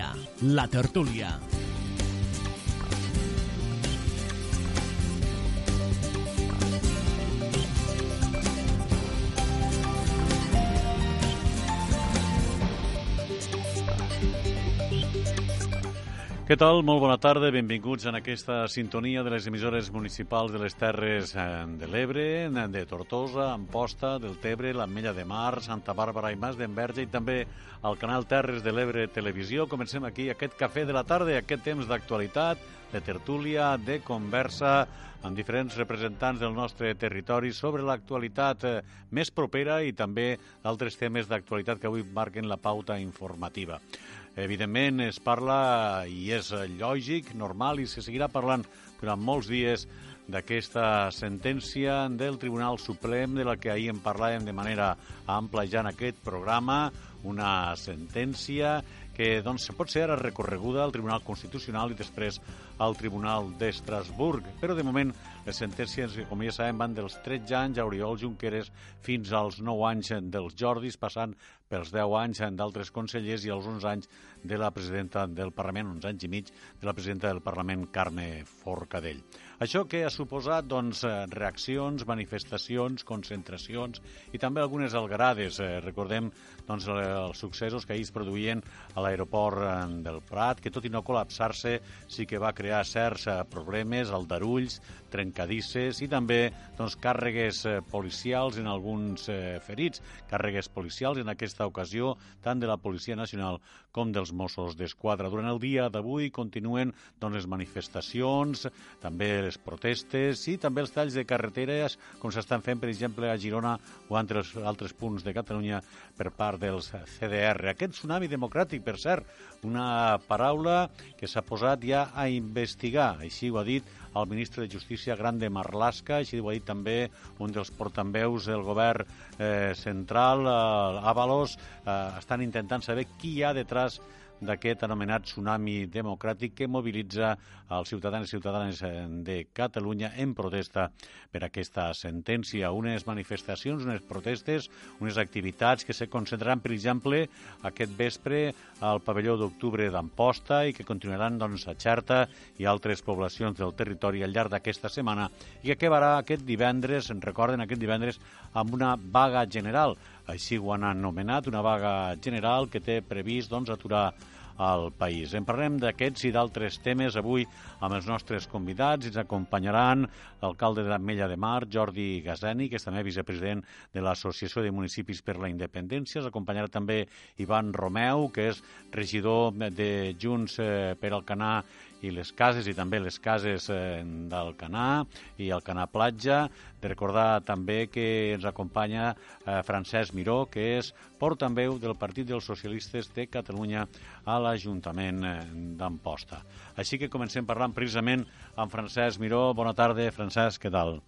Al dia, la tertúlia. Què tal? Molt bona tarda, benvinguts en aquesta sintonia de les emissores municipals de les Terres eh, de l'Ebre, de Tortosa, Amposta, del Tebre, l'Ametlla de Mar, Santa Bàrbara i Mas d'Enverge i també al canal Terres de l'Ebre Televisió. Comencem aquí aquest cafè de la tarda, aquest temps d'actualitat, de tertúlia, de conversa amb diferents representants del nostre territori sobre l'actualitat eh, més propera i també d'altres temes d'actualitat que avui marquen la pauta informativa. Evidentment es parla, i és lògic, normal, i se seguirà parlant durant molts dies d'aquesta sentència del Tribunal Suprem de la que ahir en parlàvem de manera ampla ja en aquest programa, una sentència que doncs, pot ser ara recorreguda al Tribunal Constitucional i després al Tribunal d'Estrasburg. Però de moment les sentències, com ja sabem, van dels 13 anys a Oriol Junqueras fins als 9 anys dels Jordis, passant pels 10 anys d'altres consellers i els 11 anys de la presidenta del Parlament, uns anys i mig, de la presidenta del Parlament, Carme Forcadell. Això que ha suposat doncs, reaccions, manifestacions, concentracions i també algunes algarades. Eh, recordem doncs, els successos que ahir es produïen a l'aeroport eh, del Prat, que tot i no col·lapsar-se sí que va crear certs eh, problemes, aldarulls, trencadisses i també doncs, càrregues eh, policials en alguns eh, ferits, càrregues policials en aquesta ocasió tant de la Policia Nacional com dels Mossos d'Esquadra. Durant el dia d'avui continuen doncs, les manifestacions, també les protestes i també els talls de carreteres, com s'estan fent, per exemple, a Girona o altres, altres punts de Catalunya per part dels CDR. Aquest tsunami democràtic, per cert, una paraula que s'ha posat ja a investigar, així ho ha dit el ministre de Justícia Grande Marlaska, així ho ha dit també un dels portaveus del govern eh, central, eh, Avalos, eh, estan intentant saber qui hi ha detrás d'aquest anomenat tsunami democràtic que mobilitza els ciutadans i ciutadanes eh, de Catalunya en protesta per aquesta sentència. Unes manifestacions, unes protestes, unes activitats que se concentraran, per exemple, aquest vespre al pavelló d'octubre d'Amposta i que continuaran doncs, a Xerta i altres poblacions del territori al llarg d'aquesta setmana i que acabarà aquest divendres, en recorden aquest divendres, amb una vaga general. Així ho han anomenat, una vaga general que té previst doncs, aturar al país. En parlem d'aquests i d'altres temes avui amb els nostres convidats. Ens acompanyaran l'alcalde de l'Ametlla de Mar, Jordi Gazeni, que és també vicepresident de l'Associació de Municipis per la Independència. Ens acompanyarà també Ivan Romeu, que és regidor de Junts per al Canà i les cases i també les cases eh, del Canà i el Canà Platja. De recordar també que ens acompanya eh, Francesc Miró, que és portaveu del Partit dels Socialistes de Catalunya a l'Ajuntament eh, d'Amposta. Així que comencem parlant precisament amb Francesc Miró. Bona tarda, Francesc, què tal?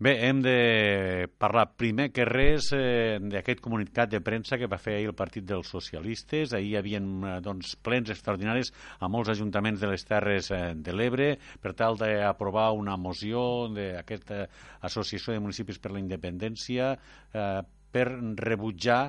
Bé, hem de parlar primer que res eh, d'aquest comunicat de premsa que va fer ahir el Partit dels Socialistes. Ahir hi havia eh, doncs, plens extraordinaris a molts ajuntaments de les Terres eh, de l'Ebre per tal d'aprovar una moció d'aquesta Associació de Municipis per la Independència eh, per rebutjar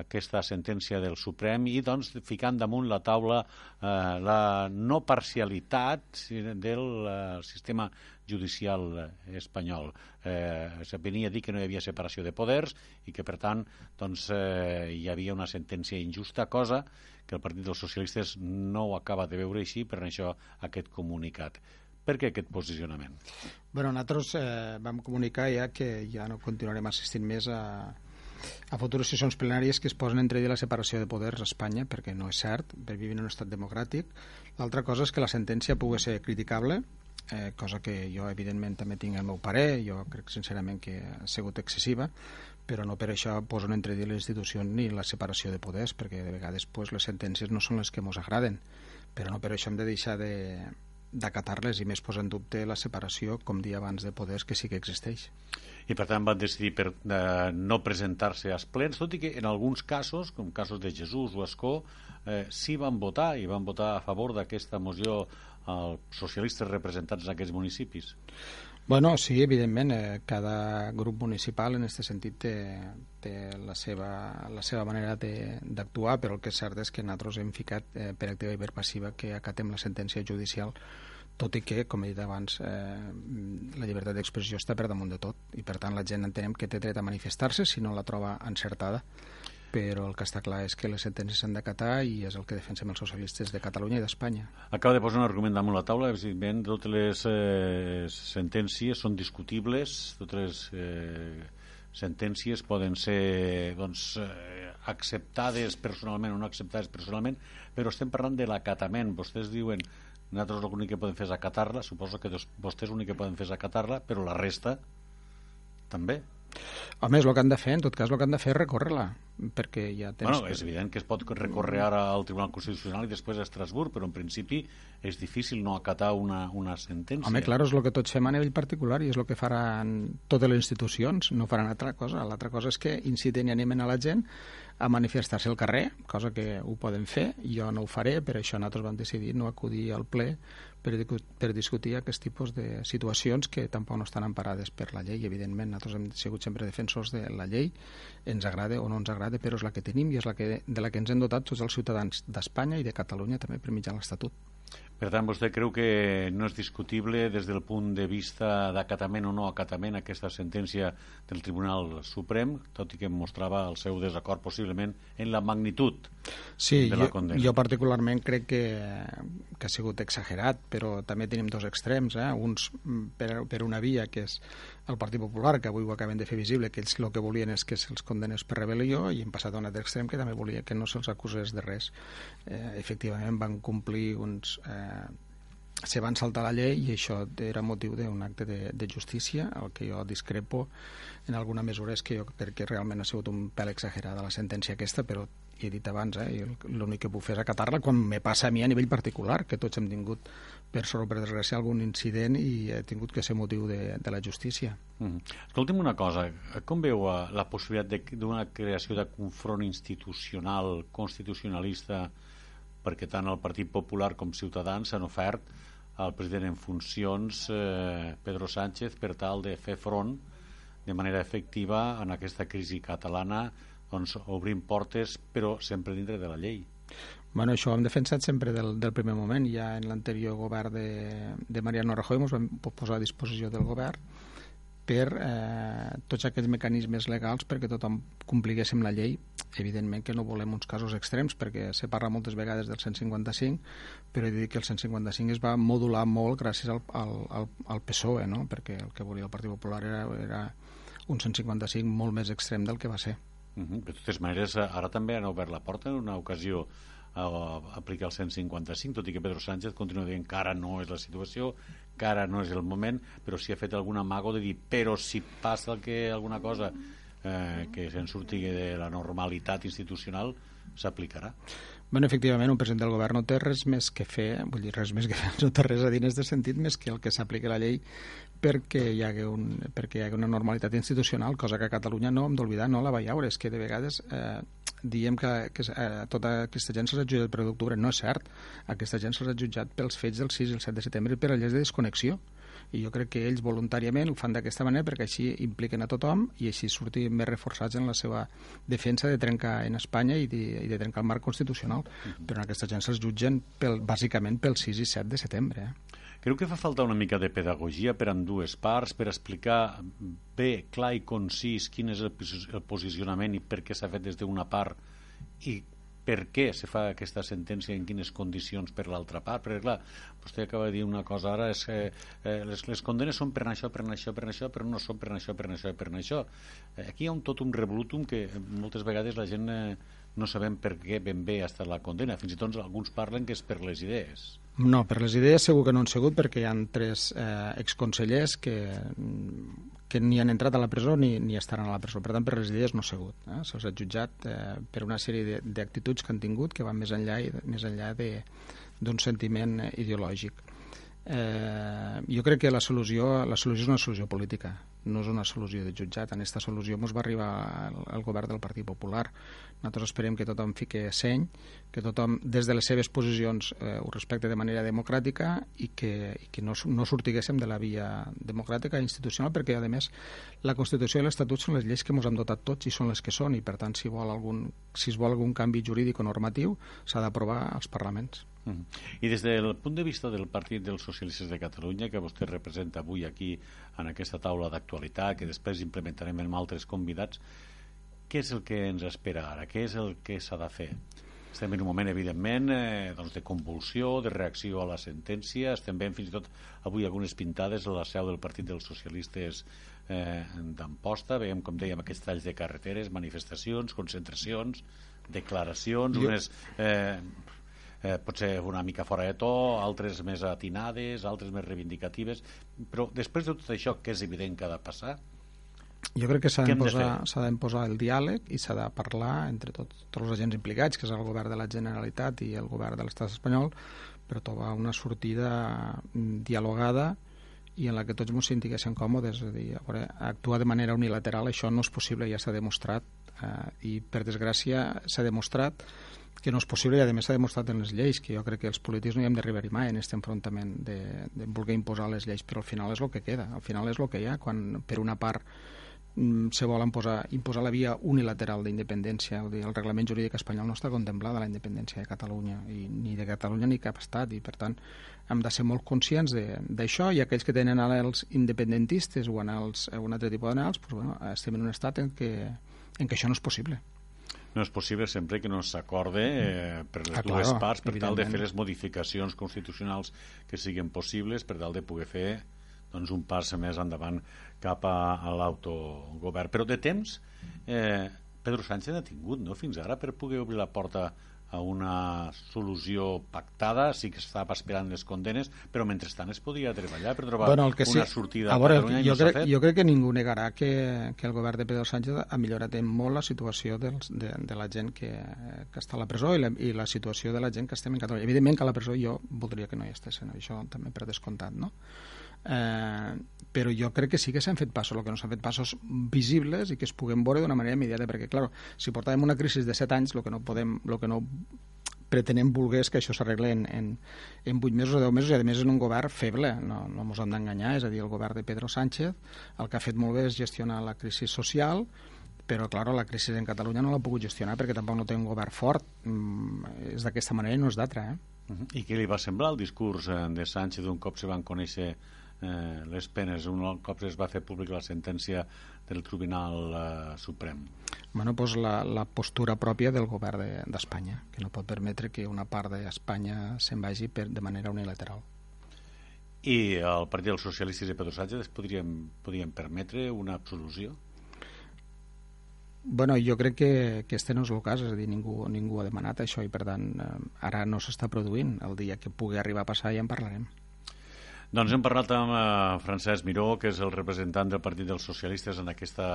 aquesta sentència del Suprem i doncs ficant damunt la taula eh, la no parcialitat del eh, sistema judicial espanyol. Eh, se venia a dir que no hi havia separació de poders i que, per tant, doncs, eh, hi havia una sentència injusta, cosa que el Partit dels Socialistes no ho acaba de veure així, per això aquest comunicat. Per què aquest posicionament? Bueno, nosaltres eh, vam comunicar ja que ja no continuarem assistint més a, a futures sessions plenàries que es posen entre la separació de poders a Espanya, perquè no és cert, per vivir en un estat democràtic. L'altra cosa és que la sentència pugui ser criticable, eh, cosa que jo evidentment també tinc el meu parer, jo crec sincerament que ha sigut excessiva, però no per això poso en entredit la institució ni la separació de poders, perquè de vegades pues, les sentències no són les que ens agraden, però no per això hem de deixar de d'acatar-les i més posar en dubte la separació, com dia abans, de poders que sí que existeix. I per tant van decidir per eh, no presentar-se als plens, tot i que en alguns casos, com casos de Jesús o Escó, eh, sí van votar i van votar a favor d'aquesta moció als socialistes representats en aquests municipis? Bueno, sí, evidentment, eh, cada grup municipal en aquest sentit té, té la, seva, la seva manera d'actuar, però el que és cert és que nosaltres hem ficat eh, per activa i per passiva que acatem la sentència judicial tot i que, com he dit abans, eh, la llibertat d'expressió està per damunt de tot i per tant la gent entenem que té dret a manifestar-se si no la troba encertada però el que està clar és que les sentències s'han d'acatar i és el que defensem els socialistes de Catalunya i d'Espanya. Acaba de posar un argument damunt la taula, evidentment totes les eh, sentències són discutibles, totes les eh, sentències poden ser doncs, eh, acceptades personalment o no acceptades personalment, però estem parlant de l'acatament. Vostès diuen nosaltres l'únic que podem fer és acatar-la, suposo que vostès l'únic que poden fer és acatar-la, però la resta també. Home, és el que han de fer, en tot cas el que han de fer és recórrer-la, perquè ja tens... Bueno, és evident que es pot recórrer ara al Tribunal Constitucional i després a Estrasburg, però en principi és difícil no acatar una, una sentència. Home, clar, és el que tots fem a nivell particular i és el que faran totes les institucions, no faran altra cosa. L'altra cosa és que inciten i animen a la gent a manifestar-se al carrer, cosa que ho poden fer, jo no ho faré, per això nosaltres vam decidir no acudir al ple per, per discutir aquest tipus de situacions que tampoc no estan emparades per la llei. Evidentment, nosaltres hem sigut sempre defensors de la llei, ens agrada o no ens agrada, però és la que tenim i és la que, de la que ens hem dotat tots els ciutadans d'Espanya i de Catalunya també per mitjà l'Estatut. Per tant, vostè creu que no és discutible des del punt de vista d'acatament o no acatament aquesta sentència del Tribunal Suprem, tot i que mostrava el seu desacord possiblement en la magnitud sí, de la condemna. Jo, jo particularment crec que, que ha sigut exagerat, però també tenim dos extrems, eh? uns per, per una via que és el Partit Popular, que avui ho acaben de fer visible, que ells el que volien és que se'ls condenés per rebel·lió, i hem passat a un altre extrem que també volia que no se'ls acusés de res. Eh, efectivament, van complir uns... Eh, se van saltar la llei i això era motiu d'un acte de, de justícia, el que jo discrepo en alguna mesura és que jo crec que realment ha sigut un pèl exagerada la sentència aquesta, però he dit abans, eh, l'únic que puc fer és acatar-la quan me passa a mi a nivell particular, que tots hem tingut, per sort o per desgràcia, algun incident i he tingut que ser motiu de, de la justícia. Mm. Escolti'm una cosa, com veu eh, la possibilitat d'una creació de confront institucional, constitucionalista, perquè tant el Partit Popular com Ciutadans s'han ofert al president en funcions, eh, Pedro Sánchez, per tal de fer front de manera efectiva en aquesta crisi catalana doncs, obrint portes, però sempre dintre de la llei. Bueno, això ho hem defensat sempre del, del primer moment. Ja en l'anterior govern de, de Mariano Rajoy ens vam posar a disposició del govern per eh, tots aquests mecanismes legals perquè tothom compliguéssim la llei. Evidentment que no volem uns casos extrems perquè se parla moltes vegades del 155, però he de dir que el 155 es va modular molt gràcies al, al, al, PSOE, no? perquè el que volia el Partit Popular era, era un 155 molt més extrem del que va ser. Uh -huh. De totes maneres, ara també han obert la porta en una ocasió a, aplicar el 155, tot i que Pedro Sánchez continua dient que ara no és la situació, que ara no és el moment, però si ha fet algun amago de dir però si passa que alguna cosa eh, que se'n surti de la normalitat institucional, s'aplicarà. Bueno, efectivament, un president del govern no té res més que fer, vull dir, res més que fer, no té res a dir aquest sentit més que el que s'apliqui la llei perquè hi, hagi un, perquè hi hagi una normalitat institucional, cosa que a Catalunya no hem d'oblidar, no la va veure, és que de vegades eh, diem que, que eh, tota aquesta gent se'ls ha jutjat per d'octubre, no és cert, aquesta gent se'ls ha jutjat pels fets del 6 i el 7 de setembre per a lleis de desconnexió, i jo crec que ells voluntàriament ho fan d'aquesta manera perquè així impliquen a tothom i així sortim més reforçats en la seva defensa de trencar en Espanya i de, i de trencar el marc constitucional. Però aquesta gent se'ls jutgen pel, bàsicament pel 6 i 7 de setembre. Eh? Creu que fa falta una mica de pedagogia per amb dues parts, per explicar bé, clar i concís quin és el, el posicionament i per què s'ha fet des d'una part i per què se fa aquesta sentència en quines condicions per l'altra part? Perquè clar, vostè acaba de dir una cosa ara és que eh, les, les condenes són per això, per això, per això, però no són per això, per això, per això. Eh, aquí hi ha un tot un revolutum que moltes vegades la gent eh, no sabem per què ben bé ha estat la condena. Fins i tot alguns parlen que és per les idees no, per les idees segur que no han sigut perquè hi han tres eh, exconsellers que, que ni han entrat a la presó ni, ni estaran a la presó. Per tant, per les idees no ha sigut. Eh? Se'ls ha jutjat eh, per una sèrie d'actituds que han tingut que van més enllà, més enllà d'un sentiment ideològic. Eh, jo crec que la solució, la solució és una solució política no és una solució de jutjat. En aquesta solució ens va arribar el, el govern del Partit Popular. Nosaltres esperem que tothom fique seny, que tothom, des de les seves posicions, eh, ho respecte de manera democràtica i que, i que no, no sortiguéssim de la via democràtica i institucional, perquè, a més, la Constitució i l'Estatut són les lleis que ens hem dotat tots i són les que són, i, per tant, si, vol algun, si es vol algun canvi jurídic o normatiu, s'ha d'aprovar als parlaments. Mm. I des del punt de vista del Partit dels Socialistes de Catalunya, que vostè representa avui aquí en aquesta taula d'actualitat, que després implementarem amb altres convidats, què és el que ens espera ara? Què és el que s'ha de fer? Estem en un moment, evidentment, eh, doncs de convulsió, de reacció a la sentència. Estem veient fins i tot avui algunes pintades a la seu del Partit dels Socialistes eh, d'Amposta. Veiem, com dèiem, aquests talls de carreteres, manifestacions, concentracions, declaracions, jo... unes... Eh, eh, potser una mica fora de to, altres més atinades, altres més reivindicatives, però després de tot això, que és evident que ha de passar, jo crec que s'ha d'imposar el diàleg i s'ha de parlar entre tot, tots els agents implicats, que és el govern de la Generalitat i el govern de l'estat espanyol, per trobar una sortida mm, dialogada i en la que tots ens sentiguéssim còmodes, és a dir, a veure, actuar de manera unilateral això no és possible, ja s'ha demostrat eh, i per desgràcia s'ha demostrat que no és possible i a més s'ha demostrat en les lleis que jo crec que els polítics no hi hem d'arribar mai en aquest enfrontament de, de voler imposar les lleis però al final és el que queda, al final és el que hi ha. Quan per una part mm, se vol imposar, imposar la via unilateral d'independència, el reglament jurídic espanyol no està contemplada la independència de Catalunya i, ni de Catalunya ni cap estat i per tant hem de ser molt conscients d'això i aquells que tenen els independentistes o en els, un altre tipus d'anals pues, bueno, estem en un estat en què, en què això no és possible no és possible sempre que no s'acorde eh, per les ah, dues claro, parts per tal de fer les modificacions constitucionals que siguin possibles per tal de poder fer doncs, un pas més endavant cap a, a l'autogovern. Però de temps, eh, Pedro Sánchez ha tingut no, fins ara per poder obrir la porta a una solució pactada, sí que estava esperant les condenes, però mentrestant es podia treballar per trobar bueno, que sí, una sortida a, veure, a Catalunya jo, crec, jo crec que ningú negarà que, que el govern de Pedro Sánchez ha millorat molt la situació dels, de, de la gent que, que està a la presó i la, i la situació de la gent que estem en Catalunya. Evidentment que a la presó jo voldria que no hi estessin, això també per descomptat, no? Eh, però jo crec que sí que s'han fet passos, el que no s'han fet passos visibles i que es puguem veure d'una manera immediata, perquè, clar, si portàvem una crisi de 7 anys, el que no podem, el que no pretenem volgués que això s'arregle en, en, en 8 mesos o 10 mesos i a més en un govern feble, no, no ens hem d'enganyar, és a dir, el govern de Pedro Sánchez el que ha fet molt bé és gestionar la crisi social però, clar, la crisi en Catalunya no l'ha pogut gestionar perquè tampoc no té un govern fort mm, és d'aquesta manera i no és d'altra eh? Uh -huh. I què li va semblar el discurs eh, de Sánchez d'un cop se van conèixer eh, les penes un cop es va fer públic la sentència del Tribunal eh, Suprem? Bueno, pues la, la postura pròpia del govern d'Espanya, de, que no pot permetre que una part d'Espanya se'n vagi per, de manera unilateral. I el Partit dels Socialistes i Pedro Sánchez podrien, podrien permetre una absolució? Bueno, jo crec que, que este no és el cas, és a dir, ningú, ningú ha demanat això i per tant eh, ara no s'està produint. El dia que pugui arribar a passar ja en parlarem. Doncs hem parlat amb eh, Francesc Miró, que és el representant del Partit dels Socialistes en aquesta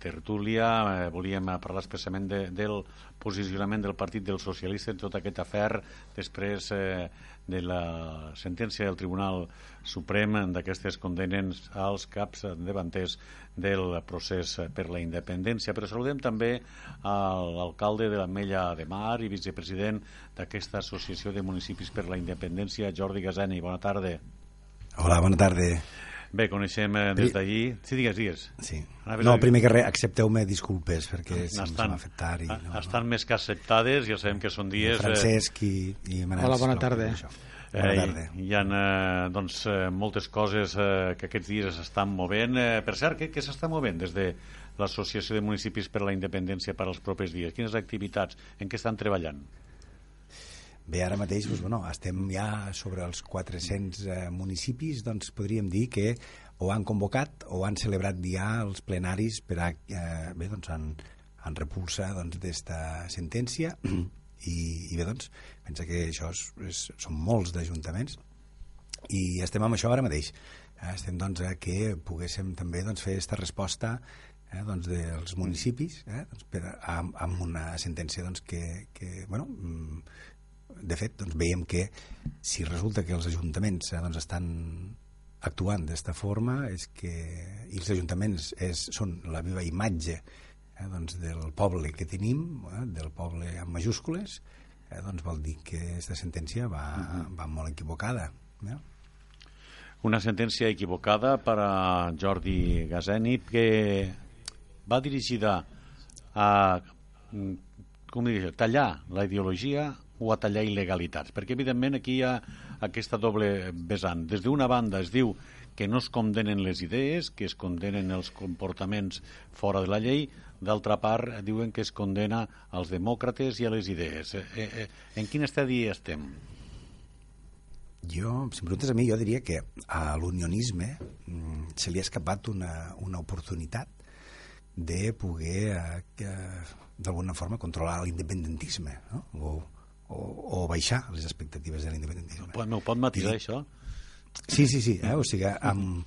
tertúlia. Eh, volíem parlar expressament de, del posicionament del Partit dels Socialistes en tot aquest afer després eh, de la sentència del Tribunal Suprem d'aquestes condenes als caps davanters del procés per la independència. Però saludem també l'alcalde de la Mella de Mar i vicepresident d'aquesta Associació de Municipis per la Independència, Jordi Gazani. Bona tarda. Hola, bona tarda. Bé, coneixem eh, des d'ahir... Sí, digues, digues. Sí. No, primer que res, accepteu-me disculpes perquè ah, se'm va fer tard. I, no, estan no. més que acceptades, ja sabem que són dies... Francesc i, i Manel. Hola, bona tarda. Bona tarda. Eh, hi ha eh, doncs, eh, moltes coses eh, que aquests dies s'estan movent. Eh, per cert, què, què s'està movent des de l'Associació de Municipis per la Independència per als propers dies? Quines activitats? En què estan treballant? Bé, ara mateix doncs, bueno, estem ja sobre els 400 eh, municipis, doncs podríem dir que o han convocat o han celebrat ja els plenaris per a, eh, bé, doncs, en, en repulsa doncs, d'esta sentència i, i bé, doncs, pensa que això és, és, són molts d'ajuntaments i estem amb això ara mateix. Eh, estem doncs, a que poguéssim també doncs, fer aquesta resposta eh, doncs, dels municipis eh, doncs, per, amb, amb una sentència doncs, que, que bueno, de fet, doncs, veiem que si resulta que els ajuntaments eh, doncs, estan actuant d'esta forma és que i els ajuntaments és, són la viva imatge eh, doncs del poble que tenim, eh, del poble amb majúscules, eh, doncs vol dir que aquesta sentència va, uh -huh. va molt equivocada. Eh? Una sentència equivocada per a Jordi Gazeni que va dirigida a com diria, tallar la ideologia o a tallar il·legalitats, perquè evidentment aquí hi ha aquesta doble vessant. Des d'una banda es diu que no es condenen les idees, que es condenen els comportaments fora de la llei, d'altra part diuen que es condena als demòcrates i a les idees. Eh, eh, eh en quin estadi estem? Jo, si em preguntes a mi, jo diria que a l'unionisme mm, se li ha escapat una, una oportunitat de poder eh, d'alguna forma controlar l'independentisme no? o, o, o baixar les expectatives de l'independentisme. No pot matisar I, això? Sí, sí, sí. Eh? O sigui, amb,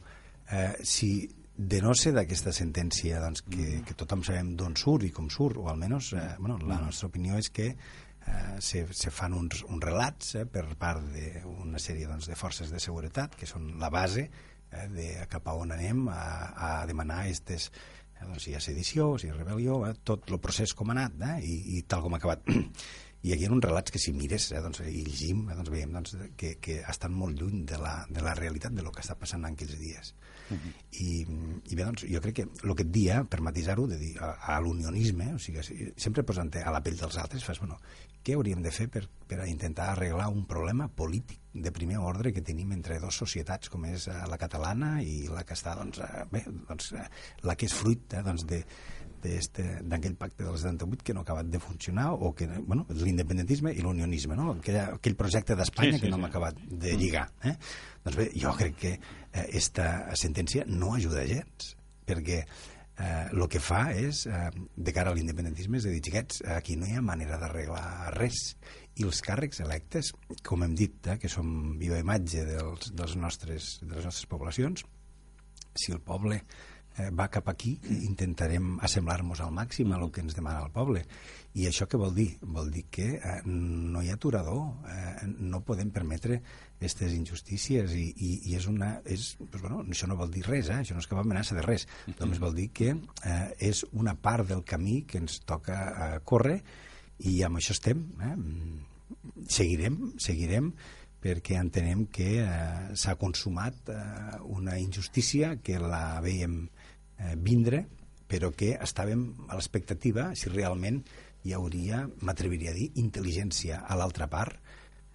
eh, si de no ser d'aquesta sentència doncs, que, mm. que tothom sabem d'on surt i com surt, o almenys eh, bueno, la mm. nostra opinió és que eh, se, se fan uns, uns relats eh, per part d'una sèrie doncs, de forces de seguretat que són la base eh, de cap a on anem a, a demanar aquestes eh, doncs, si hi ha sedició, si hi ha rebel·lió, eh, tot el procés com ha anat eh, i, i tal com ha acabat. I hi ha uns relats que si mires eh, doncs, i llegim, eh, doncs veiem doncs, que, que estan molt lluny de la, de la realitat de lo que està passant en aquells dies. Uh -huh. I, I bé, doncs, jo crec que el que et dia, per matisar-ho, de dir a, a l'unionisme, o sigui, sempre posant a la pell dels altres, fas, bueno, què hauríem de fer per, per intentar arreglar un problema polític de primer ordre que tenim entre dues societats, com és eh, la catalana i la que està, doncs, eh, bé, doncs, eh, la que és fruit eh, doncs, de, d'aquell pacte del 78 que no ha acabat de funcionar o que, bueno, l'independentisme i l'unionisme, no? aquell, aquell projecte d'Espanya sí, sí, que no sí. hem acabat de lligar. Eh? Doncs bé, jo crec que aquesta sentència no ajuda gens, perquè el eh, que fa és, eh, de cara a l'independentisme, és a dir, xiquets, aquí no hi ha manera d'arreglar res. I els càrrecs electes, com hem dit, eh, que som viva imatge dels, dels nostres, de les nostres poblacions, si el poble eh, va cap aquí, intentarem assemblar-nos al màxim a el que ens demana el poble. I això què vol dir? Vol dir que eh, no hi ha aturador, eh, no podem permetre aquestes injustícies i, i, i és una... És, doncs, bueno, això no vol dir res, eh? això no és cap amenaça de res, només vol dir que eh, és una part del camí que ens toca eh, córrer i amb això estem. Eh? Seguirem, seguirem, perquè entenem que eh, s'ha consumat eh, una injustícia que la veiem eh, vindre, però que estàvem a l'expectativa si realment hi hauria, m'atreviria a dir, intel·ligència a l'altra part,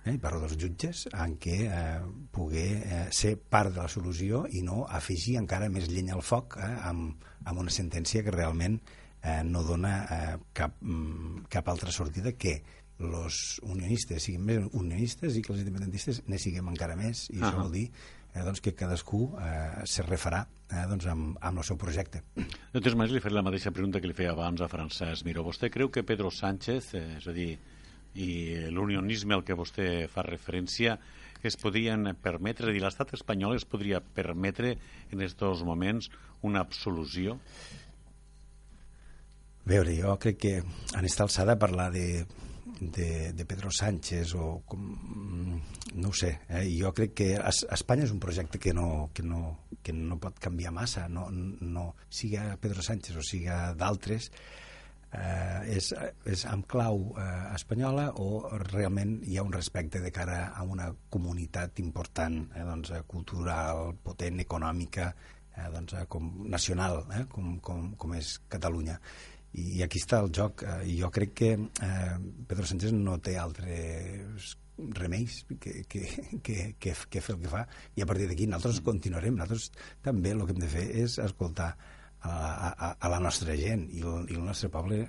eh, parlo dels jutges, en què eh, poder eh, ser part de la solució i no afegir encara més llenya al foc eh, amb, amb una sentència que realment eh, no dona eh, cap, mm, cap altra sortida que els unionistes siguin més unionistes i que els independentistes ne siguem encara més i uh -huh. això vol dir eh, doncs que cadascú eh, se refarà eh, doncs amb, amb el seu projecte. De totes maneres, li faré la mateixa pregunta que li feia abans a Francesc Miró. Vostè creu que Pedro Sánchez, eh, és a dir, i l'unionisme al que vostè fa referència es podien permetre, és a dir, l'estat espanyol es podria permetre en aquests moments una absolució? Veure, jo crec que en aquesta alçada parlar de, de, de Pedro Sánchez o com, no ho sé, eh? jo crec que Espanya és un projecte que no, que no, que no pot canviar massa no, no, siga Pedro Sánchez o siga d'altres eh, és, és amb clau eh, espanyola o realment hi ha un respecte de cara a una comunitat important, eh, doncs, eh, cultural, potent, econòmica, eh, doncs, eh, com nacional, eh, com, com, com és Catalunya. I, I aquí està el joc. Eh, jo crec que eh, Pedro Sánchez no té altres remeis que, que, que, que, que fer el que fa. I a partir d'aquí nosaltres continuarem. Nosaltres també el que hem de fer és escoltar a, a, a la nostra gent. I el, i el nostre poble,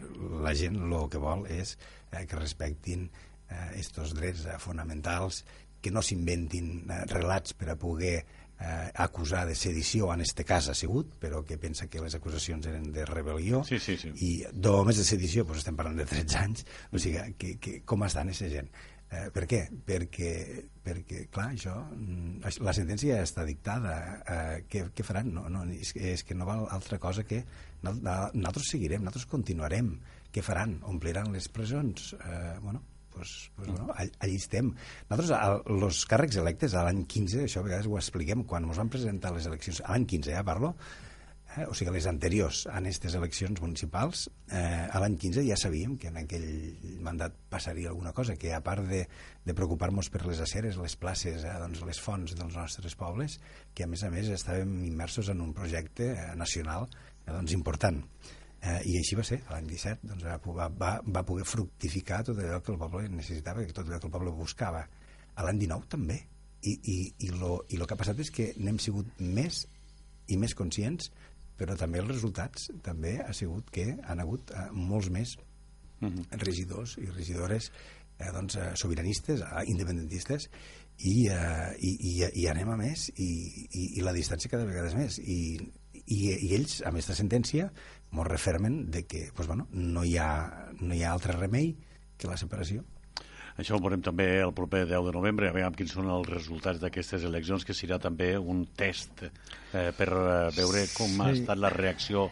la gent el que vol és eh, que respectin eh, drets eh, fonamentals, que no s'inventin eh, relats per a poder eh, acusar de sedició, en este cas ha sigut, però que pensa que les acusacions eren de rebel·lió, sí, sí, sí. i només de sedició doncs estem parlant de 13 anys, o sigui, que, que, com estan aquesta gent? Eh, per què? Perquè, perquè clar, això, mm, la sentència ja està dictada. Eh, què, què faran? No, no, és, és que no val altra cosa que nosaltres seguirem, nosaltres continuarem. Què faran? Ompliran les presons? Eh, bueno, pues, pues, bueno, allí estem. Nosaltres, els càrrecs electes a l'any 15, això a vegades ho expliquem, quan ens van presentar les eleccions, a l'any 15 ja parlo, eh, o sigui, les anteriors a aquestes eleccions municipals, eh, a l'any 15 ja sabíem que en aquell mandat passaria alguna cosa, que a part de, de preocupar-nos per les aceres, les places, eh, doncs les fonts dels nostres pobles, que a més a més estàvem immersos en un projecte eh, nacional eh, doncs, important. Eh, I així va ser, l'any 17 doncs, va, va, va poder fructificar tot allò que el poble necessitava, que tot allò que el poble buscava. A l'any 19 també. I, i, i, lo, I el que ha passat és que n'hem sigut més i més conscients, però també els resultats també ha sigut que han hagut eh, molts més. -huh. regidors i regidores eh, doncs, eh, sobiranistes, eh, independentistes, i, eh, i, i, i anem a més, i, i, i la distància cada vegada és més. I, i, i ells, amb aquesta sentència, ens refermen de que pues, bueno, no, hi ha, no hi ha altre remei que la separació. Això ho veurem també el proper 10 de novembre, a veure quins són els resultats d'aquestes eleccions, que serà també un test eh, per eh, veure com sí. ha estat la reacció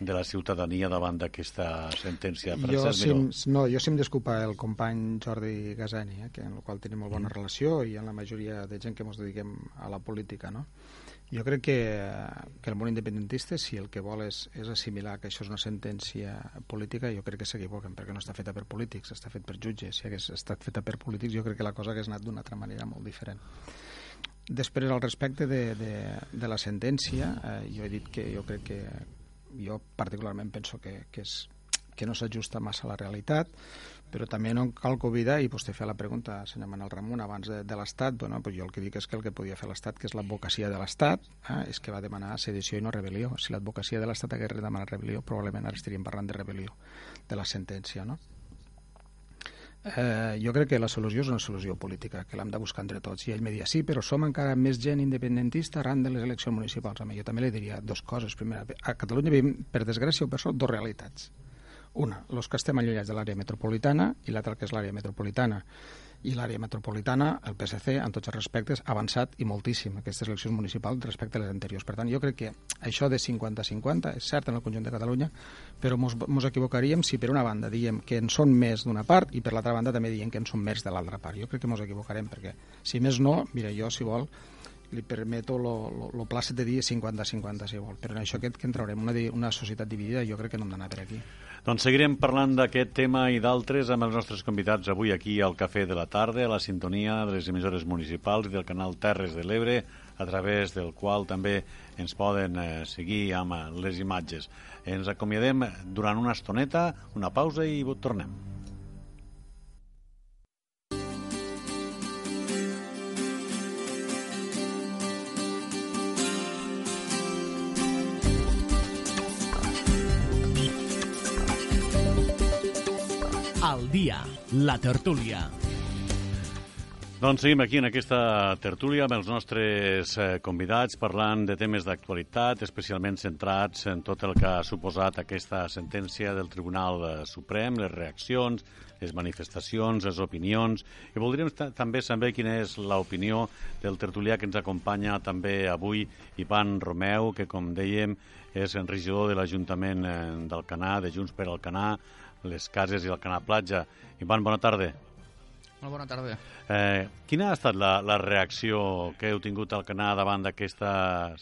de la ciutadania davant d'aquesta sentència. Jo, si em, no, jo si em desculpa el company Jordi Gasani, eh, que en el qual tenim molt bona mm. relació i en la majoria de gent que ens dediquem a la política, no? Jo crec que, que el món independentista, si el que vol és, és assimilar que això és una sentència política, jo crec que s'equivoquen, perquè no està feta per polítics, està fet per jutges. Si hagués estat feta per polítics, jo crec que la cosa hagués anat d'una altra manera molt diferent. Després, al respecte de, de, de la sentència, eh, jo he dit que jo crec que jo particularment penso que, que, és, que no s'ajusta massa a la realitat, però també no cal que oblidar, i vostè feia la pregunta, senyor Manel Ramon, abans de, de l'Estat, bueno, pues jo el que dic és que el que podia fer l'Estat, que és l'advocacia de l'Estat, eh, és que va demanar sedició i no rebel·lió. Si l'advocacia de l'Estat hagués demanat rebel·lió, probablement ara estaríem parlant de rebel·lió, de la sentència, no? Eh, jo crec que la solució és una solució política, que l'hem de buscar entre tots. I ell me dia, sí, però som encara més gent independentista arran de les eleccions municipals. Mi jo també li diria dos coses. Primera, a Catalunya vivim, per desgràcia o per sort, dues realitats una, els que estem allunyats de l'àrea metropolitana i l'altra que és l'àrea metropolitana. I l'àrea metropolitana, el PSC, en tots els respectes, ha avançat i moltíssim aquestes eleccions municipals respecte a les anteriors. Per tant, jo crec que això de 50-50 és cert en el conjunt de Catalunya, però ens equivocaríem si per una banda diem que en són més d'una part i per l'altra banda també diem que en són més de l'altra part. Jo crec que ens equivocarem perquè, si més no, mira, jo, si vol, li permeto lo, lo, plàcid de dir 50-50 si vol, però en això aquest que en traurem una, una societat dividida jo crec que no hem d'anar per aquí. Doncs seguirem parlant d'aquest tema i d'altres amb els nostres convidats avui aquí al Cafè de la Tarda, a la sintonia de les emissores municipals i del canal Terres de l'Ebre, a través del qual també ens poden eh, seguir amb eh, les imatges. Ens acomiadem durant una estoneta, una pausa i tornem. Al dia, la tertúlia. Doncs seguim aquí en aquesta tertúlia amb els nostres eh, convidats parlant de temes d'actualitat, especialment centrats en tot el que ha suposat aquesta sentència del Tribunal eh, Suprem, les reaccions, les manifestacions, les opinions. I voldríem també saber quina és l'opinió del tertulià que ens acompanya també avui, Ivan Romeu, que com dèiem és regidor de l'Ajuntament eh, del Canà, de Junts per al Canà, les cases i el canal platja. Ivan, bona tarda. Molt bona tarda. Eh, quina ha estat la, la reacció que heu tingut al Canà davant d'aquesta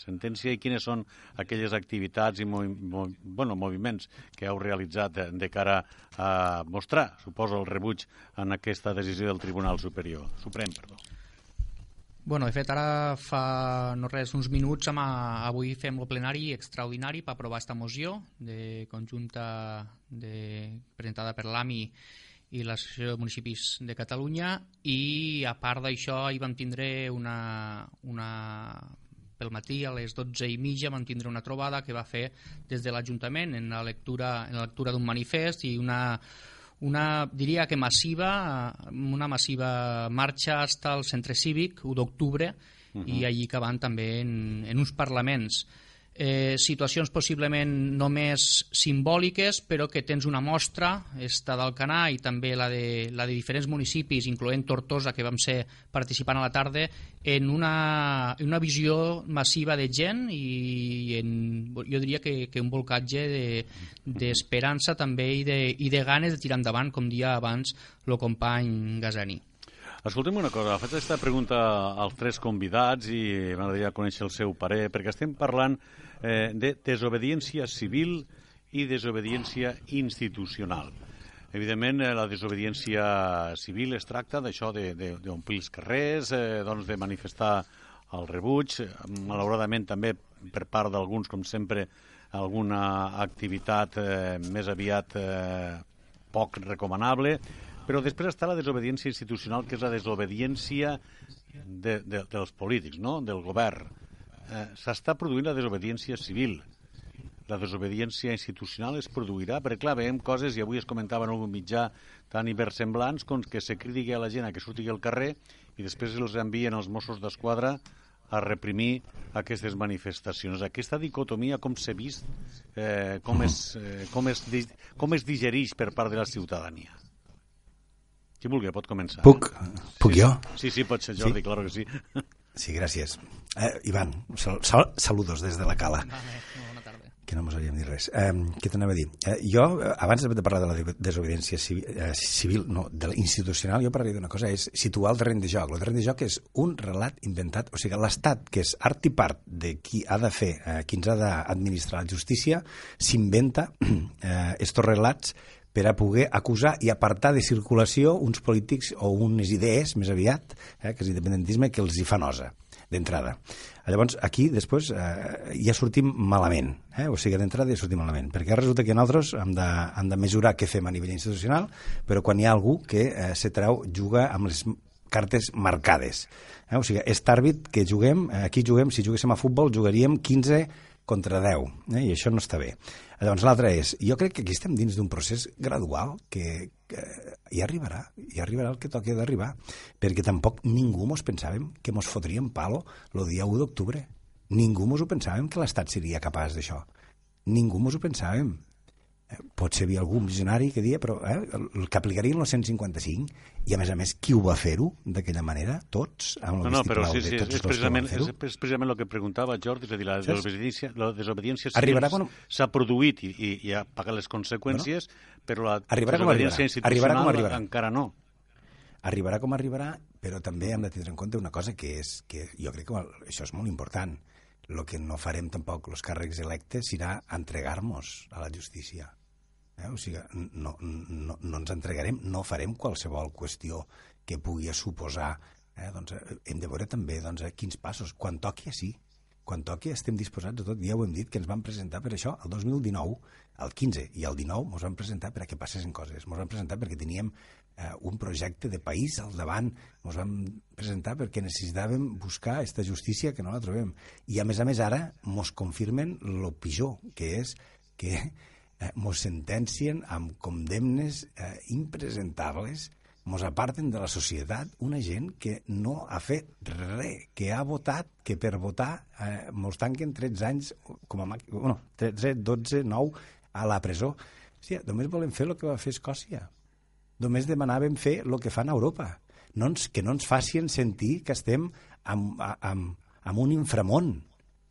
sentència i quines són aquelles activitats i movi mov bueno, moviments que heu realitzat de, de cara a mostrar, suposo, el rebuig en aquesta decisió del Tribunal Superior, Suprem, perdó? Bueno, de fet, ara fa no res, uns minuts, amb, avui fem el plenari extraordinari per aprovar aquesta moció de conjunta de, presentada per l'AMI i l'Associació de Municipis de Catalunya i a part d'això hi vam tindre una, una pel matí a les 12 i mitja vam tindre una trobada que va fer des de l'Ajuntament en la lectura, en la lectura d'un manifest i una una, diria que massiva, una massiva marxa fins al centre cívic, 1 d'octubre, uh -huh. i allí que van també en, en uns parlaments. Eh, situacions possiblement només simbòliques, però que tens una mostra, esta d'Alcanar i també la de, la de diferents municipis, incloent Tortosa, que vam ser participant a la tarda, en una, en una visió massiva de gent i en, jo diria que, que un volcatge d'esperança de, també i de, i de ganes de tirar endavant, com dia abans el company Gazani. Escoltem una cosa, faig aquesta pregunta als tres convidats i m'agradaria conèixer el seu parer, perquè estem parlant eh, de desobediència civil i desobediència institucional. Evidentment, eh, la desobediència civil es tracta d'això d'omplir els carrers, eh, doncs de manifestar el rebuig, malauradament també per part d'alguns, com sempre, alguna activitat eh, més aviat eh, poc recomanable, però després està la desobediència institucional, que és la desobediència de, de, dels polítics, no? del govern. Eh, S'està produint la desobediència civil. La desobediència institucional es produirà, perquè clar, veiem coses, i avui es comentava en algun mitjà tan inversemblants com que se critiqui a la gent a que surti al carrer i després els envien els Mossos d'Esquadra a reprimir aquestes manifestacions. Aquesta dicotomia, com s'ha vist, eh, com, es, eh, com, es, com es digereix per part de la ciutadania? Qui vulgui pot començar. Puc? Eh? Puc sí, jo? Sí, sí, pot ser Jordi, sí? claro que sí. Sí, gràcies. Eh, Ivan, sal sal saludos des de la cala. Vale, bona tarda. Que no mos havíem dit res. Eh, què t'anava a dir? Eh, jo, abans de parlar de la desobediència civil, eh, civil no, de la institucional, jo parlaria d'una cosa, és situar el terreny de joc. El terreny de joc és un relat inventat, o sigui, l'Estat, que és art i part de qui ha de fer, eh, qui ens ha d'administrar la justícia, s'inventa eh, estos relats per a poder acusar i apartar de circulació uns polítics o unes idees, més aviat, eh, que és l'independentisme, que els hi fa nosa, d'entrada. Llavors, aquí, després, eh, ja sortim malament, eh? o sigui, d'entrada ja sortim malament, perquè resulta que nosaltres hem de, hem de mesurar què fem a nivell institucional, però quan hi ha algú que eh, se treu, juga amb les cartes marcades. Eh? O sigui, és àrbit que juguem, eh, aquí juguem, si juguéssim a futbol, jugaríem 15 contra 10, eh? i això no està bé. Llavors, l'altre és, jo crec que aquí estem dins d'un procés gradual que, que hi arribarà, hi arribarà el que toqui d'arribar, perquè tampoc ningú mos pensàvem que mos fotríem palo el dia 1 d'octubre. Ningú mos ho pensàvem que l'Estat seria capaç d'això. Ningú mos ho pensàvem. Potser hi havia algun visionari que dia, però eh, el que aplicarien el 155, i a més a més, qui ho va fer-ho d'aquella manera? Tots? Amb no, no, però sí, sí, és, és, precisament, és, és precisament el que preguntava Jordi, és a dir, la desobediència, la desobediència civil quan... s'ha produït i, i, i ha pagat les conseqüències, bueno, però la desobediència institucional arribarà com arribarà. encara no. Arribarà com arribarà, però també hem de tenir en compte una cosa que és que jo crec que això és molt important. El que no farem tampoc els càrrecs electes serà entregar-nos a la justícia Eh? O sigui, no, no, no ens entregarem, no farem qualsevol qüestió que pugui suposar. Eh? Doncs, eh, hem de veure també doncs, eh, quins passos. Quan toqui, sí. Quan toqui estem disposats a tot. Ja ho hem dit, que ens vam presentar per això el 2019, el 15 i el 19 ens vam presentar per a que passessin coses. Ens vam presentar perquè teníem eh, un projecte de país al davant. Ens vam presentar perquè necessitàvem buscar aquesta justícia que no la trobem. I a més a més ara ens confirmen el pitjor, que és que eh, mos sentencien amb condemnes eh, impresentables, mos aparten de la societat una gent que no ha fet res, que ha votat, que per votar eh, mos tanquen 13 anys, com a màxim, bueno, 13, 12, 9, a la presó. Hòstia, només volem fer el que va fer Escòcia. Només demanàvem fer el que fan a Europa. No ens, que no ens facin sentir que estem amb, amb, amb un inframont.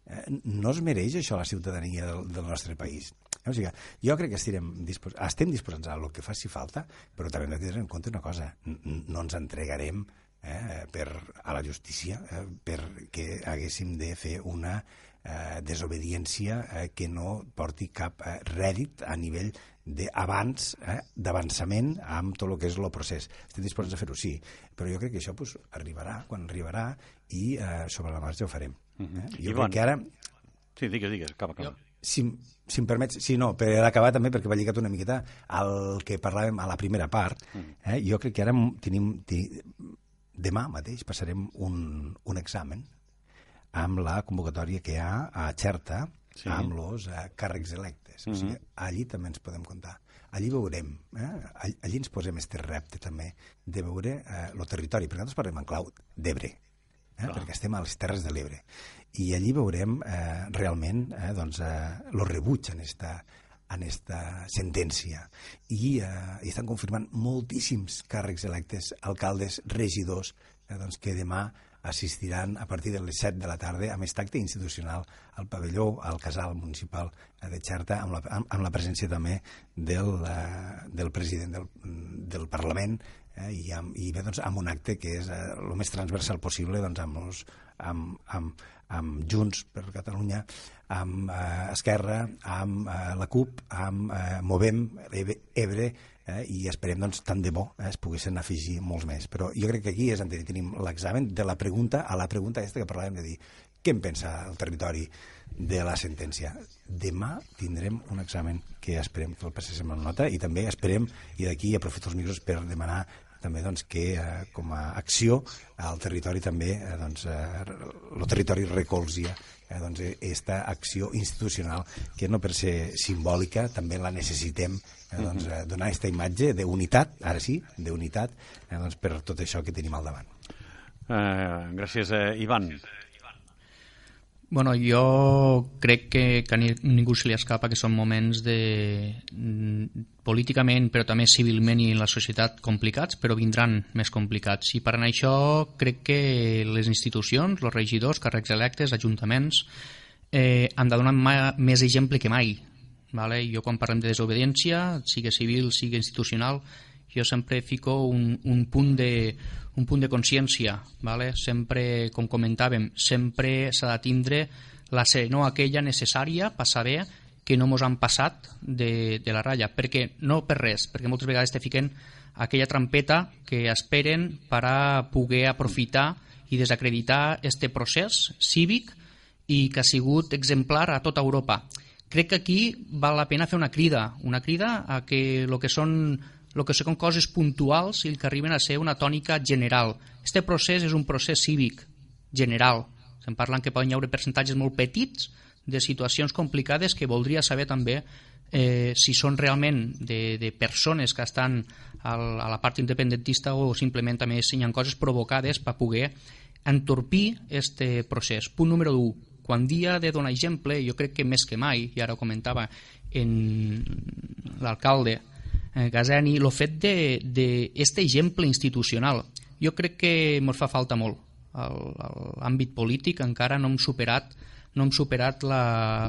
Eh, no es mereix això la ciutadania del, del nostre país. O sigui, jo crec que estirem dispos estem disposats a el que faci falta, però també hem de tenir en compte una cosa, no ens entregarem eh, per, a la justícia eh, perquè haguéssim de fer una eh, desobediència eh, que no porti cap eh, rèdit a nivell d'abans, eh, d'avançament amb tot el que és el procés. Estem disposats a fer-ho, sí, però jo crec que això pues, arribarà quan arribarà i eh, sobre la marxa ho farem. Eh? Jo crec que ara... Sí, digues, digues, acaba, acaba. Jo, si, si em permets, sí, no, per acabar també, perquè va lligat una miqueta al que parlàvem a la primera part, mm. eh, jo crec que ara tenim, tenim, demà mateix passarem un, un examen amb la convocatòria que hi ha a Xerta sí. amb els eh, càrrecs electes. Mm -hmm. O sigui, allí també ens podem comptar. Allí veurem, eh? allí ens posem este repte també de veure el eh, territori, perquè nosaltres parlem en clau d'Ebre, eh? perquè estem a les Terres de l'Ebre. i allí veurem eh, realment eh, doncs, eh, lo rebuig en esta, en esta sentència. I, eh, i estan confirmant moltíssims càrrecs electes, alcaldes, regidors, eh, doncs, que demà assistiran a partir de les 7 de la tarda amb aquest acte institucional al pavelló, al casal municipal de Xerta, amb la, amb la presència també del, uh, del president del, del Parlament, eh, i, amb, i bé, doncs, amb un acte que és el uh, més transversal possible doncs, amb, los, amb, amb, amb Junts per Catalunya, amb eh, Esquerra, amb eh, la CUP, amb eh, Movem, Ebre, eh, i esperem doncs, tant de bo eh, es poguessin afegir molts més. Però jo crec que aquí és tenim l'examen de la pregunta a la pregunta aquesta que parlàvem de dir què en pensa el territori de la sentència. Demà tindrem un examen que esperem que el passéssim en nota i també esperem, i d'aquí aprofito els micros per demanar també doncs, que eh, com a acció al territori també eh, doncs, eh, el territori recolzia eh, doncs, esta acció institucional que no per ser simbòlica també la necessitem eh, doncs, eh, donar aquesta imatge d'unitat, ara sí, d'unitat eh, doncs, per tot això que tenim al davant. Eh, gràcies, eh, Ivan. Bueno, jo crec que, que ningú se li escapa que són moments de, mm, políticament, però també civilment i en la societat complicats, però vindran més complicats. I per anar això crec que les institucions, els regidors, càrrecs electes, ajuntaments, eh, han de donar més exemple que mai. Vale? Jo quan parlem de desobediència, sigui civil, sigui institucional, jo sempre fico un, un punt de, un punt de consciència, ¿vale? sempre, com comentàvem, sempre s'ha de tindre la no aquella necessària per saber que no mos han passat de, de la ratlla, perquè no per res, perquè moltes vegades te fiquen aquella trampeta que esperen per a poder aprofitar i desacreditar este procés cívic i que ha sigut exemplar a tota Europa. Crec que aquí val la pena fer una crida, una crida a que el que són el que són coses puntuals i que arriben a ser una tònica general. Este procés és un procés cívic general. Estem parlant que poden hi haure percentatges molt petits de situacions complicades que voldria saber també eh, si són realment de, de persones que estan al, a la part independentista o simplement també ha coses provocades per poder entorpir este procés. Punt número 1. Quan dia de donar exemple, jo crec que més que mai, i ara ho comentava en l'alcalde eh, Gazeni, el fet d'aquest exemple institucional. Jo crec que ens fa falta molt. L'àmbit polític encara no hem superat no hem superat la,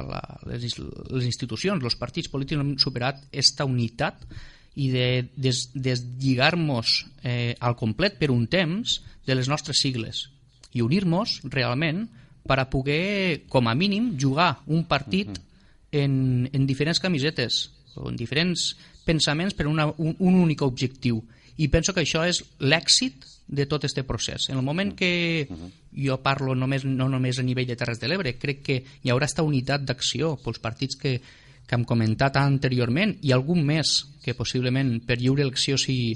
la, les, les institucions, els partits polítics no hem superat aquesta unitat i de des, deslligar-nos eh, al complet per un temps de les nostres sigles i unir-nos realment per a poder, com a mínim, jugar un partit en, en diferents camisetes o en diferents pensaments per una, un, un únic objectiu. I penso que això és l'èxit de tot aquest procés. En el moment que jo parlo només, no només a nivell de Terres de l'Ebre, crec que hi haurà aquesta unitat d'acció pels partits que, que hem comentat anteriorment i algun més que possiblement per lliure elecció si,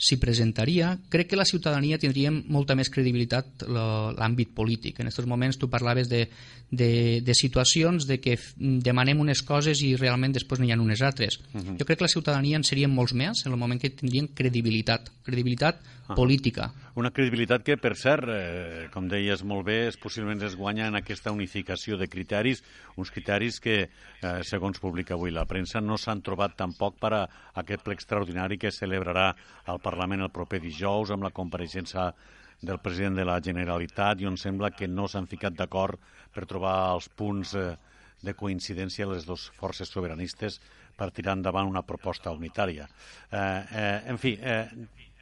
s'hi presentaria, crec que la ciutadania tindria molta més credibilitat l'àmbit polític. En aquests moments tu parlaves de, de, de situacions de que demanem unes coses i realment després n'hi ha unes altres. Uh mhm. -huh. Jo crec que la ciutadania en serien molts més en el moment que tindrien credibilitat, credibilitat uh -huh. política. Una credibilitat que, per cert, eh, com deies molt bé, és possiblement es guanya en aquesta unificació de criteris, uns criteris que, eh, segons publica avui la premsa, no s'han trobat tampoc per a aquest ple extraordinari que celebrarà Parlament Parlament el proper dijous amb la compareixença del president de la Generalitat i on sembla que no s'han ficat d'acord per trobar els punts eh, de coincidència les dues forces sobiranistes per tirar endavant una proposta unitària. Eh, eh, en fi, eh,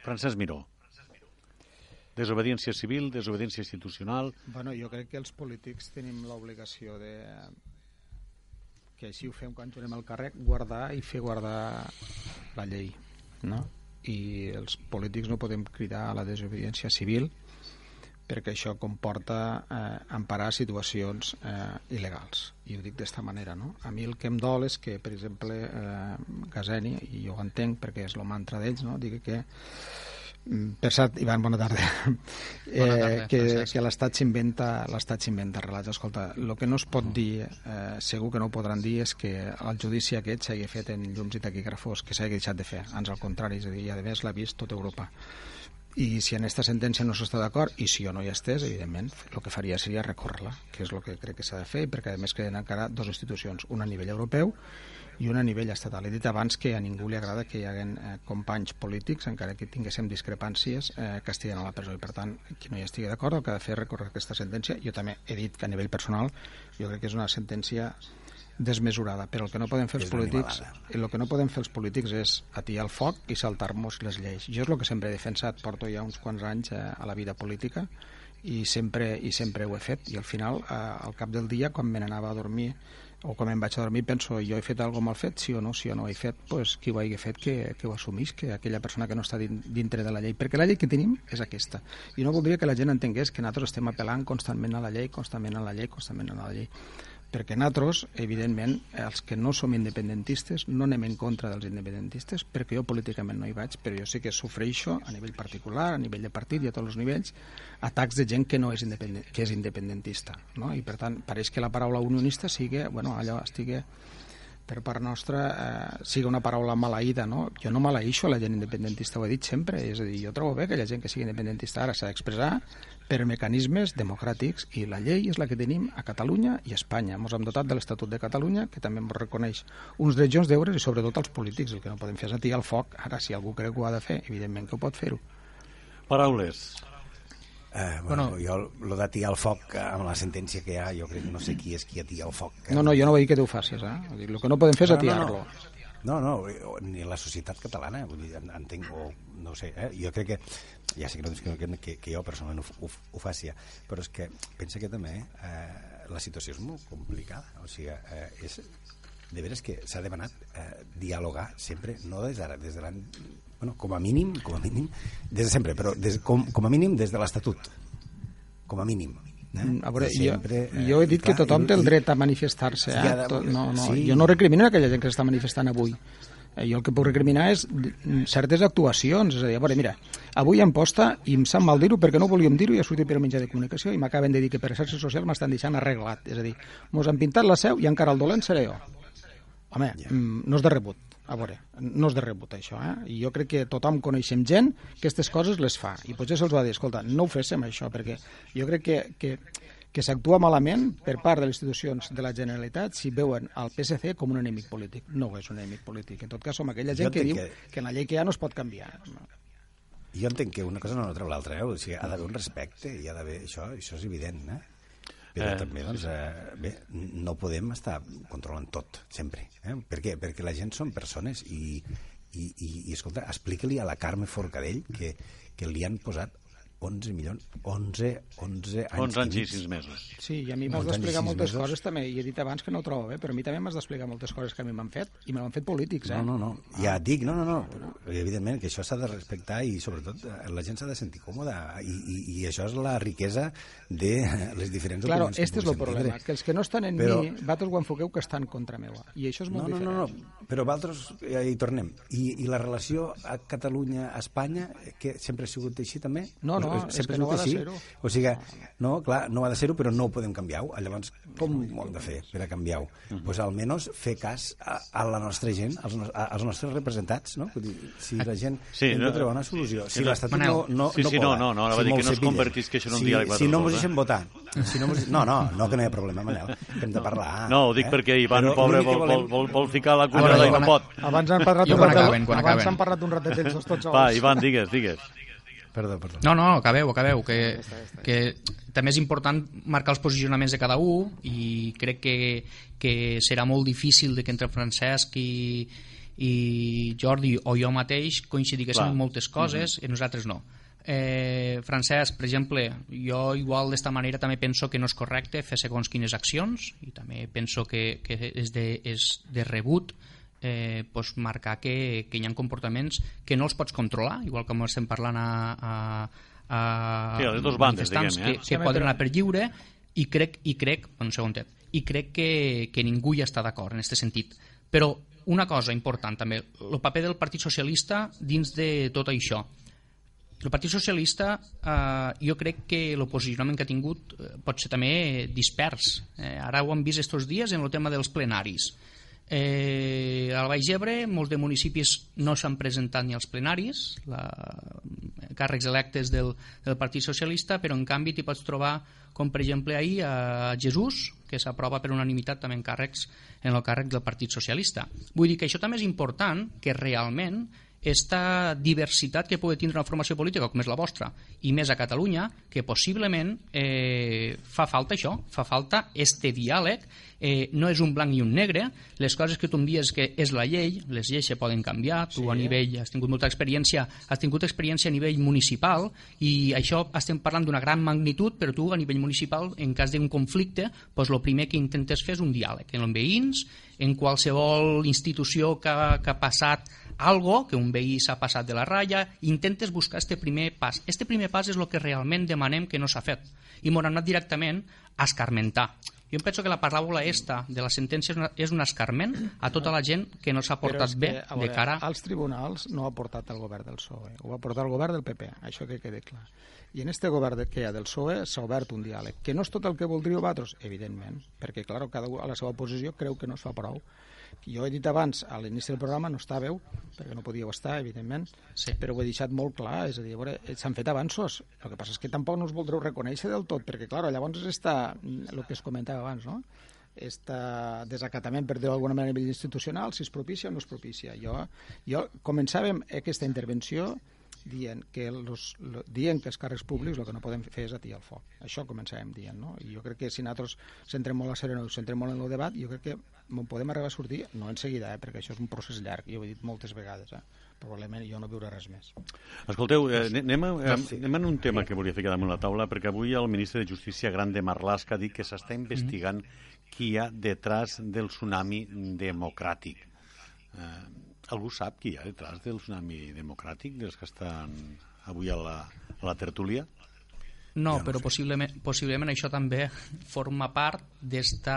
Francesc Miró, desobediència civil, desobediència institucional... Bueno, jo crec que els polítics tenim l'obligació de que així ho fem quan tornem al càrrec, guardar i fer guardar la llei, no? i els polítics no podem cridar a la desobediència civil perquè això comporta eh, emparar situacions eh, il·legals i ho dic d'esta manera no? a mi el que em dol és que per exemple eh, Gazeni, i jo ho entenc perquè és el mantra d'ells, no? digui que per cert, Ivan, bona tarda. Bona tarda eh, que que l'Estat s'inventa l'Estat s'inventa relats. Escolta, el que no es pot dir, eh, segur que no ho podran dir, és que el judici aquest s'hagi fet en llums i taquígrafos, que s'hagi deixat de fer. Ans al contrari, és a dir, i a més l'ha vist tota Europa. I si en aquesta sentència no s'està d'acord i si jo no hi estés, evidentment el que faria seria recórrer-la, que és el que crec que s'ha de fer perquè a més queden encara dues institucions una a nivell europeu i una a nivell estatal. He dit abans que a ningú li agrada que hi haguen eh, companys polítics, encara que tinguéssim discrepàncies, eh, que estiguen a la presó. I, per tant, qui no hi estigui d'acord, el que ha de fer és recórrer aquesta sentència. Jo també he dit que a nivell personal jo crec que és una sentència desmesurada, però el que no podem fer els polítics el que no podem fer els polítics és atiar el foc i saltar-nos les lleis. Jo és el que sempre he defensat, porto ja uns quants anys eh, a la vida política i sempre, i sempre ho he fet. I al final, eh, al cap del dia, quan me n'anava a dormir o quan em vaig a dormir penso jo he fet alguna mal fet, sí o no, si o no he fet? Pues, qui ho hagi fet que, que ho assumís que aquella persona que no està dintre de la llei. Perquè la llei que tenim és aquesta. I no voldria que la gent entengués que nosaltres estem apel·lant constantment a la llei, constantment a la llei constantment a la llei perquè nosaltres, evidentment, els que no som independentistes, no anem en contra dels independentistes, perquè jo políticament no hi vaig, però jo sí que sofreixo a nivell particular, a nivell de partit i a tots els nivells, atacs de gent que no és, independent, que és independentista. No? I per tant, pareix que la paraula unionista sigui, bueno, allò estigui per part nostra eh, sigui una paraula maleïda, no? Jo no maleïxo la gent independentista, ho he dit sempre, és a dir, jo trobo bé que la gent que sigui independentista ara s'ha d'expressar, per mecanismes democràtics i la llei és la que tenim a Catalunya i a Espanya. Ens hem dotat de l'Estatut de Catalunya, que també ens reconeix uns drets deures i sobretot els polítics. El que no podem fer és atiar el foc. Ara, si algú creu que ho ha de fer, evidentment que ho pot fer-ho. Paraules. Eh, bueno, bueno, jo, lo d'atiar el foc amb la sentència que hi ha, jo crec que no sé qui és qui atia el foc. Eh? No, no, jo no vull dir que tu ho facis, eh? El que no podem fer és atiar-lo. No, no. No, no, ni la societat catalana, vull dir, entenc, o no sé, eh? jo crec que, ja sé que no que, que, que jo personalment ho, ho, ho faci, però és que pensa que també eh, la situació és molt complicada, o sigui, eh, és, de veres que s'ha demanat eh, dialogar sempre, no des d'ara, des de l'any, bueno, com a mínim, com a mínim, des de sempre, però des, com, com a mínim des de l'Estatut, com a mínim, Eh? Mm, a veure, sempre, jo, jo he dit clar, que tothom té el dret a manifestar-se. Eh? De... No, no, sí. Jo no recrimino aquella gent que s'està manifestant avui. Eh, jo el que puc recriminar és certes actuacions. És a dir, a veure, mira, avui em posta, i em sap mal dir-ho perquè no volíem dir-ho i ha sortit per mitjà de comunicació i m'acaben de dir que per xarxes socials m'estan deixant arreglat. És a dir, mos han pintat la seu i encara el dolent seré jo. Home, yeah. Mm, no és de rebut. A veure, no és de rebut això, eh? I jo crec que tothom coneixem gent que aquestes coses les fa. I potser se'ls va dir, escolta, no ho féssim això, perquè jo crec que, que, que s'actua malament per part de les institucions de la Generalitat si veuen el PSC com un enemic polític. No és un enemic polític. En tot cas, som aquella gent que diu que... que en la llei que hi ha no es pot canviar. Jo entenc que una cosa no treu l'altra, eh? O sigui, ha d'haver un respecte, hi ha d'haver... Això, això és evident, eh? Però eh, també doncs, eh, bé, no podem estar controlant tot sempre eh? per què? perquè la gent són persones i, i, i, i escolta, explica-li a la Carme Forcadell que, que li han posat 11 milions, 11, 11 anys, 11 anys i 6 mesos. Sí, i a mi m'has d'explicar moltes mesos. coses també, i he dit abans que no ho trobo bé, però a mi també m'has d'explicar moltes coses que a mi m'han fet, i me l'han fet polítics, eh? No, no, no, ja et dic, no, no, no, però, evidentment que això s'ha de respectar i sobretot eh, la gent s'ha de sentir còmoda, i, i, i això és la riquesa de les diferents claro, opinions. este és el problema, que els que no estan en però... mi, vosaltres ho enfoqueu que estan contra meua, i això és molt no, diferent. No, no, no, però vosaltres, ja hi tornem, I, i la relació a Catalunya-Espanya, que sempre ha sigut així també? No, no, sempre és que no va així. O sigui, no, clar, no ha de ser-ho, però no ho podem canviar-ho. Llavors, com ho hem de fer per a canviar-ho? Doncs uh -huh. pues, almenys fer cas a, a la nostra gent, als, a, als nostres representats, no? Vull dir, si la gent sí, hem de trobar una solució. Si l'Estatut no, no, sí, no sí, no, no, no, no, dir que no es convertís que això en un si, diàleg. Si no ens deixem votar, si no, no, no, no, que no hi ha problema, Manel, que hem de parlar. No, ho dic eh? perquè Ivan, però pobre, vol, vol, vol, vol ficar la cuerda i no pot. Abans han parlat un ratet, abans han parlat un ratet ells tots sols. Va, Ivan, digues, digues. Perdó, perdó. No, no, acabeu, acabeu, que, que també és important marcar els posicionaments de cada un i crec que, que serà molt difícil de que entre Francesc i, i Jordi o jo mateix coincidíssim en moltes coses mm -hmm. i nosaltres no. Eh, Francesc, per exemple, jo igual d'esta manera també penso que no és correcte fer segons quines accions i també penso que, que és, de, és de rebut eh, pues marcar que, que hi ha comportaments que no els pots controlar, igual com estem parlant a, a, a sí, a les dues bandes, diguem, eh? que, que poden anar per lliure i crec, i crec un segundet, i crec que, que ningú hi està d'acord en aquest sentit. Però una cosa important també, el paper del Partit Socialista dins de tot això. El Partit Socialista, eh, jo crec que el posicionament que ha tingut eh, pot ser també dispers. Eh, ara ho hem vist estos dies en el tema dels plenaris Eh, al Baix Ebre, molts de municipis no s'han presentat ni als plenaris, la, càrrecs electes del, del Partit Socialista, però en canvi t'hi pots trobar, com per exemple ahir, a Jesús, que s'aprova per unanimitat també en càrrecs en el càrrec del Partit Socialista. Vull dir que això també és important, que realment esta diversitat que pugui tindre una formació política com és la vostra i més a Catalunya, que possiblement eh, fa falta això, fa falta este diàleg, eh, no és un blanc i un negre, les coses que tu em dius que és la llei, les lleis se poden canviar, tu sí. a nivell, has tingut molta experiència, has tingut experiència a nivell municipal i això estem parlant d'una gran magnitud, però tu a nivell municipal, en cas d'un conflicte, doncs el primer que intentes fer és un diàleg amb veïns, en qualsevol institució que, que ha passat algo, que un veí s'ha passat de la ratlla, intentes buscar este primer pas. Este primer pas és el que realment demanem que no s'ha fet. I m'ho anat directament a escarmentar. Jo em penso que la paraula esta de la sentència és, una, és un escarment a tota la gent que no s'ha portat bé que, veure, de cara... Als tribunals no ha portat el govern del PSOE, ho ha portat el govern del PP, això que quede clar. I en este govern que hi ha del PSOE s'ha obert un diàleg, que no és tot el que voldríeu vosaltres, evidentment, perquè, clar, cada a la seva posició creu que no es fa prou jo he dit abans, a l'inici del programa no estàveu, perquè no podíeu estar, evidentment, sí. però ho he deixat molt clar, és a dir, s'han fet avanços, el que passa és que tampoc no us voldreu reconèixer del tot, perquè, clar, llavors està el que es comentava abans, no? este desacatament, per dir-ho d'alguna manera, a nivell institucional, si és propicia o no és propicia. Jo, jo començàvem aquesta intervenció dient que, los, lo, dient que els càrrecs públics el que no podem fer és atiar el foc. Això començàvem dient, no? I jo crec que si nosaltres centrem molt a sereno i centrem molt en el debat, jo crec que podem arribar a sortir, no en seguida, eh, perquè això és un procés llarg, jo ho he dit moltes vegades, eh? probablement jo no viuré res més. Escolteu, eh, anem, a, eh, anem en un tema que volia ficar damunt la taula, perquè avui el ministre de Justícia, Grande Marlaska, ha dit que s'està investigant mm -hmm. qui hi ha detrás del tsunami democràtic. Eh, Algú sap qui hi ha detrás del tsunami democràtic, dels que estan avui a la, a la tertúlia? No, ja no però sé. possiblement, possiblement això també forma part d'esta,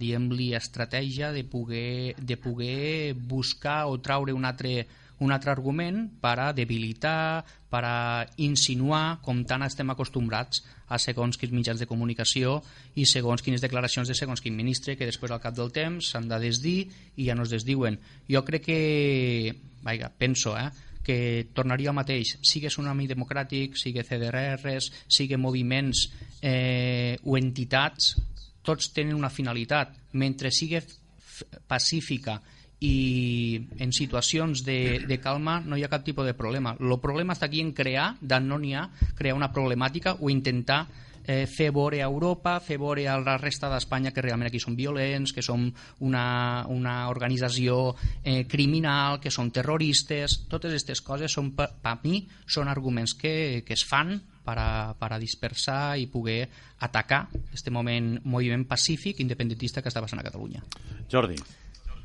diguem-li, estratègia de poder, de poder buscar o traure un altre, un altre argument per a debilitar, per a insinuar, com tant estem acostumbrats a segons quins mitjans de comunicació i segons quines declaracions de segons quin ministre que després al cap del temps s'han de desdir i ja no es desdiuen. Jo crec que, vaja, penso, eh, que tornaria al mateix, sigue Tsunami Democràtic, sigue CDRs, sigue moviments eh, o entitats, tots tenen una finalitat. Mentre sigue pacífica i en situacions de, de calma no hi ha cap tipus de problema. El problema està aquí en crear, d'on no n'hi ha, crear una problemàtica o intentar eh, fer veure a Europa, fer veure a la resta d'Espanya que realment aquí són violents, que som una, una organització eh, criminal, que són terroristes, totes aquestes coses són, per, per mi són arguments que, que es fan per a, per a dispersar i poder atacar aquest moment moviment pacífic independentista que està passant a Catalunya. Jordi.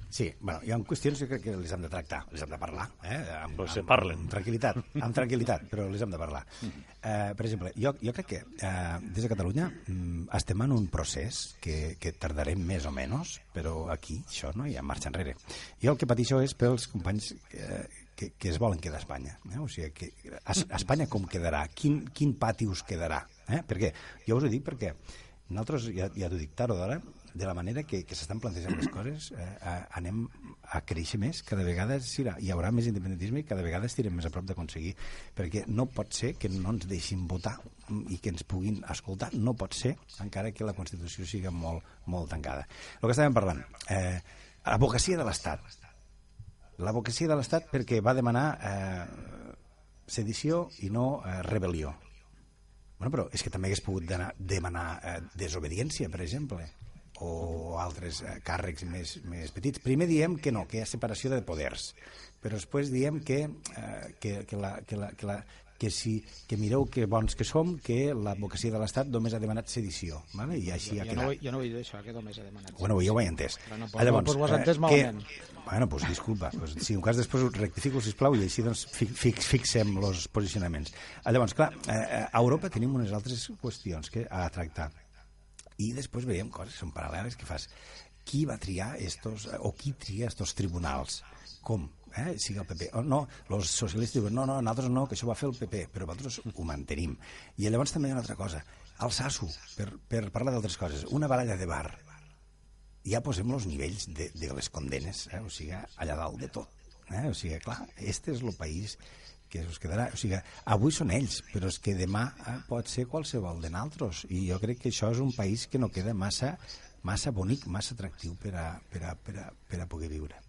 Sí, bueno, hi ha qüestions que crec que les hem de tractar, les hem de parlar. Eh? Amb, però se parlen. Amb tranquil·litat, amb tranquil·litat, però les hem de parlar. Eh, per exemple, jo, jo crec que eh, des de Catalunya mm, estem en un procés que, que tardarem més o menys, però aquí això no hi ha marxa enrere. Jo el que pateixo és pels companys eh, que, que es volen quedar a Espanya. Eh? O sigui, que, a, a Espanya com quedarà? Quin, quin pati us quedarà? Eh? Per què? Jo us ho dic perquè nosaltres, ja, ja t'ho dic tard o d'ara, de la manera que, que s'estan plantejant les coses, eh, anem a créixer més, cada vegada hi haurà més independentisme i cada vegada estirem més a prop d'aconseguir, perquè no pot ser que no ens deixin votar i que ens puguin escoltar, no pot ser, encara que la Constitució siga molt, molt tancada. El que estàvem parlant, eh, advocacia de l'Estat. L'advocacia de l'Estat perquè va demanar eh, sedició i no eh, rebel·lió. Bueno, però és que també hagués pogut demanar eh, desobediència, per exemple o altres eh, càrrecs més, més petits. Primer diem que no, que hi ha separació de poders, però després diem que, eh, que, que, la, que, la, que, la, que, si, que mireu que bons que som, que l'advocacia de l'Estat només ha demanat sedició, ¿vale? i així jo, ha quedat. No, jo no ho he dit això, que només ha demanat Bueno, jo ho he entès. Però no, ah, llavors, pues ho has entès malament. Que, bueno, pues disculpa, pues, si un cas després rectifico, sisplau, i així doncs, fix, fixem els posicionaments. Ah, llavors, clar, eh, a Europa tenim unes altres qüestions que a tractar i després veiem coses són paral·leles que fas. Qui va triar estos, o qui tria estos tribunals? Com? Eh? Siga el PP. Oh, no, els socialistes diuen, no, no, nosaltres no, que això va fer el PP, però nosaltres ho mantenim. I llavors també hi ha una altra cosa. El SASU, per, per parlar d'altres coses, una baralla de bar. ja posem els nivells de, de les condenes, eh? o sigui, allà dalt de tot. Eh? O sigui, clar, este és el país que us quedarà... O sigui, avui són ells, però és que demà eh, pot ser qualsevol de naltros. I jo crec que això és un país que no queda massa, massa bonic, massa atractiu per a, per a, per a, per a poder viure.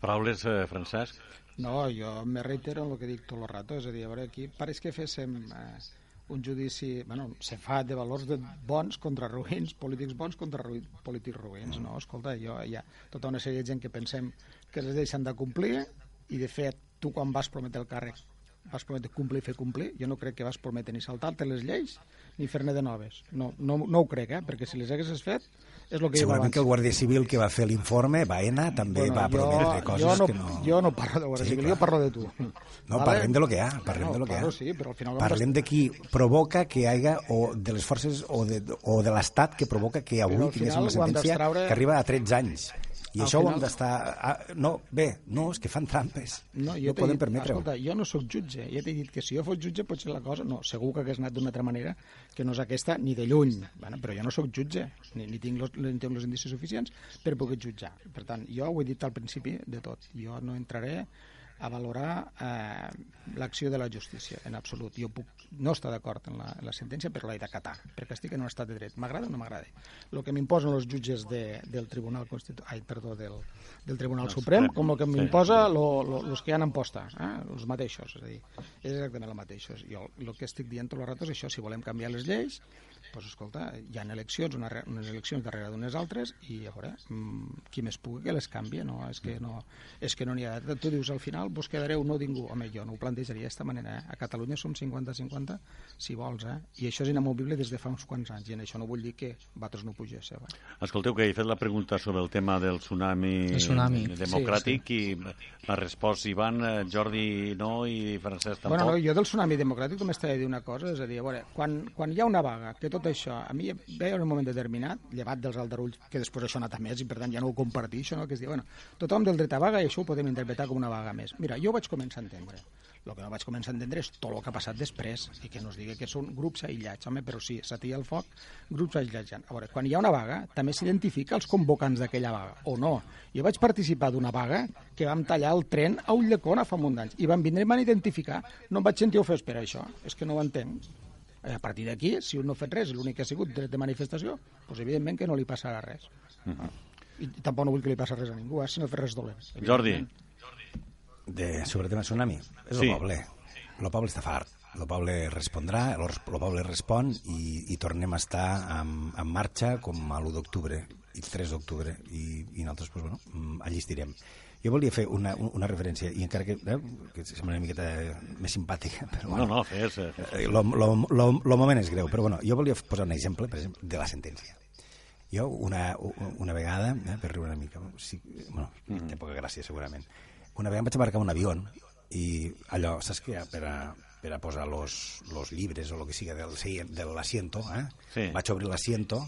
Paraules, eh, Francesc? No, jo me reitero en el que dic tot el rato, és a dir, a veure, aquí pareix que féssim eh, un judici, bueno, se fa de valors de bons contra ruïns, polítics bons contra ruï, polítics ruïns, no? Escolta, jo hi ha tota una sèrie de gent que pensem que les s'han de complir i, de fet, tu quan vas prometre el càrrec vas prometre complir i fer complir, jo no crec que vas prometre ni saltar-te les lleis ni fer-ne de noves. No, no, no ho crec, eh? perquè si les haguessis fet és el que Segurament que el Guàrdia Civil que va fer l'informe, Baena, també bueno, va jo, prometre coses jo no, que no... Jo no parlo de Guàrdia Sí, Civil, clar. jo parlo de tu. No, parlem de lo que hi ha, parlem no, de lo que hi ha. sí, però al final... Parlem de qui provoca que hi hagi, o de les forces, o de, o de l'Estat que provoca que avui tinguéssim final una sentència d'extraure- que arriba a 13 anys. I Al això ho final- hem d'estar... ah, No, bé, no, és que fan trampes. No, jo no podem permetre-ho. escolta, jo no sóc jutge, ja t'he dit que si jo fos jutge potser la cosa, no, segur que hagués anat d'una altra manera que no és aquesta ni de lluny, bueno, però jo no sóc jutge, ni, ni tinc los, ni tinc els indicis suficients per poder jutjar. Per tant, jo ho he dit al principi de tot, jo no entraré a valorar eh, l'acció de la justícia, en absolut. Jo puc no estar d'acord en, la, en la sentència, però l'he d'acatar, perquè estic en un estat de dret. M'agrada o no m'agrada? El que m'imposen els jutges de, del Tribunal Constitu... Ai, perdó, del, del Tribunal Suprem, com el que m'imposa lo, lo, los que han en posta, eh? els mateixos, és a dir, és exactament els mateixos. Jo el que estic dient tot el rato és això, si volem canviar les lleis, doncs escolta, hi ha eleccions, una, unes eleccions darrere d'unes altres i a veure, mm, qui més pugui que les canvi, no? És que no, és que no n'hi ha... Tu dius, al final vos quedareu no ningú. Home, jo no ho plantejaria d'aquesta manera, eh? A Catalunya som 50-50, si vols, eh? I això és inamovible des de fa uns quants anys, i en això no vull dir que vosaltres no pugéssiu. Eh? Escolteu, que he fet la pregunta sobre el tema del tsunami, El tsunami. democràtic i m'ha respost Ivan, eh, Jordi no i Francesc tampoc. Bueno, no, jo del tsunami democràtic només t'he de dir una cosa, és a dir, a veure, quan, quan hi ha una vaga, que tot això, a mi veia en un moment determinat, llevat dels aldarulls, que després això ha anat a més i per tant ja no ho comparteixo, no? que es diu, bueno, tothom del dret a vaga i això ho podem interpretar com una vaga més. Mira, jo ho vaig començar a entendre. El que no vaig començar a entendre és tot el que ha passat després i que no es digui que són grups aïllats, home, però sí, s'atia el foc, grups aïllats. A veure, quan hi ha una vaga, també s'identifica els convocants d'aquella vaga, o no. Jo vaig participar d'una vaga que vam tallar el tren a Ulldecona fa un d'anys i van vindre i van identificar. No em vaig sentir ofès per això, és que no ho entenc. Eh, A partir d'aquí, si un no ha fet res, l'únic que ha sigut dret de manifestació, doncs evidentment que no li passarà res. I tampoc no vull que li passi res a ningú, eh, si no ha fet res dolent. Jordi, de, sobre el tema tsunami, és Sí. el poble. El poble està fart. El poble respondrà, el, poble respon i, i tornem a estar en, en marxa com a l'1 d'octubre i el 3 d'octubre i, i nosaltres pues, bueno, mm, allí estirem. Jo volia fer una, una referència, i encara que, eh, que sembla una miqueta més simpàtica, però no, bueno, no, fes, eh, fes. Eh, lo, lo, lo, lo moment és greu, però bueno, jo volia posar un exemple, per exemple, de la sentència. Jo una, una vegada, eh, per riure una mica, sí, bueno, té poca gràcia segurament, una vegada em vaig embarcar un avió i allò, saps que per a, per a posar los, los llibres o el que siga del, seient- de l'asiento, eh? Sí. vaig obrir l'asiento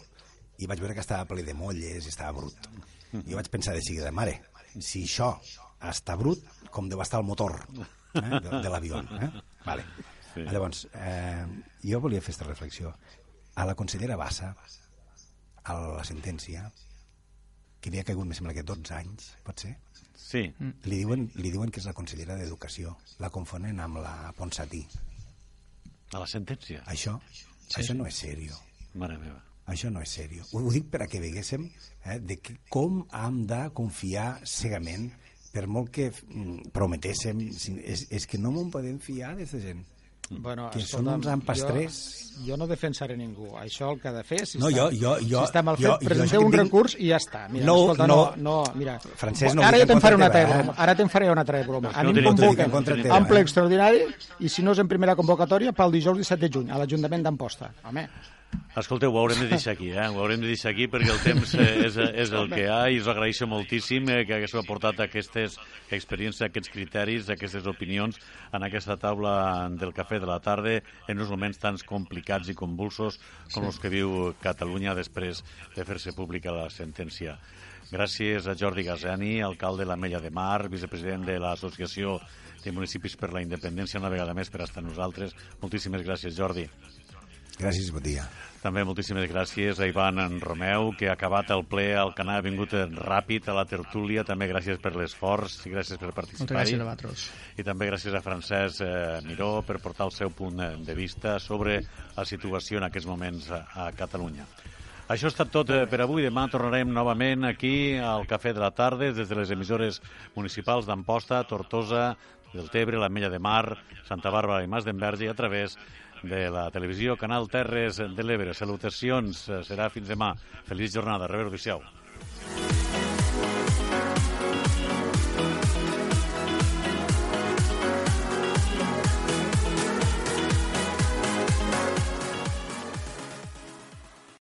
i vaig veure que estava ple de molles i estava brut. I jo vaig pensar de seguida, mare, si això està brut, com deu estar el motor eh? de, de l'avió. Eh? Vale. Sí. Llavors, eh, jo volia fer aquesta reflexió. A la consellera Bassa, a la sentència, que li ha caigut, me sembla que 12 anys, pot ser? Sí, Li diuen, li diuen que és la consellera d'Educació. La confonen amb la Ponsatí. a la sentència. Això, sí, això no és sèrio. Mare meva. Això no és sèrio. Ho, ho dic per a que veguéssim eh, de que, com hem de confiar cegament per molt que mm, prometéssim. si- És, és que no m'ho podem fiar d'aquesta gent. Bueno, Que són uns empastrers. Jo, jo no defensaré ningú. Això el que ha de fer, si, No, està, jo- jo- jo- si està mal jo- fet, jo això presenteu un tinc- recurs i ja està. Mira, No, escolta, no, no. no, mira. Francesc, no Ara ja te'n en faré una altra broma. Ara te'n faré una altra broma. A mi em convoquen ample eh? extraordinari i si no és en primera convocatòria pel dijous 17 de juny a l'Ajuntament d'Amposta. Home, Escolteu, ho haurem de deixar aquí, eh? Ho haurem de deixar aquí perquè el temps eh, és, és el que ha i us agraeixo moltíssim eh, que haguéssiu aportat aquestes experiències, aquests criteris, aquestes opinions en aquesta taula del cafè de la tarda en uns moments tan complicats i convulsos com els que viu Catalunya després de fer-se pública la sentència. Gràcies a Jordi Gazani, alcalde de l'Ametlla de Mar, vicepresident de l'Associació de Municipis per la Independència, una vegada més per estar nosaltres. Moltíssimes gràcies, Jordi. Gràcies, bon dia. També moltíssimes gràcies a Ivan en Romeu, que ha acabat el ple al canal, ha vingut ràpid a la tertúlia. També gràcies per l'esforç i gràcies per participar. Moltes gràcies a vosaltres. I també gràcies a Francesc eh, Miró per portar el seu punt de vista sobre la situació en aquests moments a, a Catalunya. Això ha estat tot eh, per avui. Demà tornarem novament aquí al Cafè de la Tarda des de les emissores municipals d'Amposta, Tortosa, del Tebre, l'Ametlla de Mar, Santa Bàrbara i Mas d'Enverge a través de la televisió Canal Terres de l'Ebre. Salutacions, serà fins demà. Feliç jornada. Rever, adéu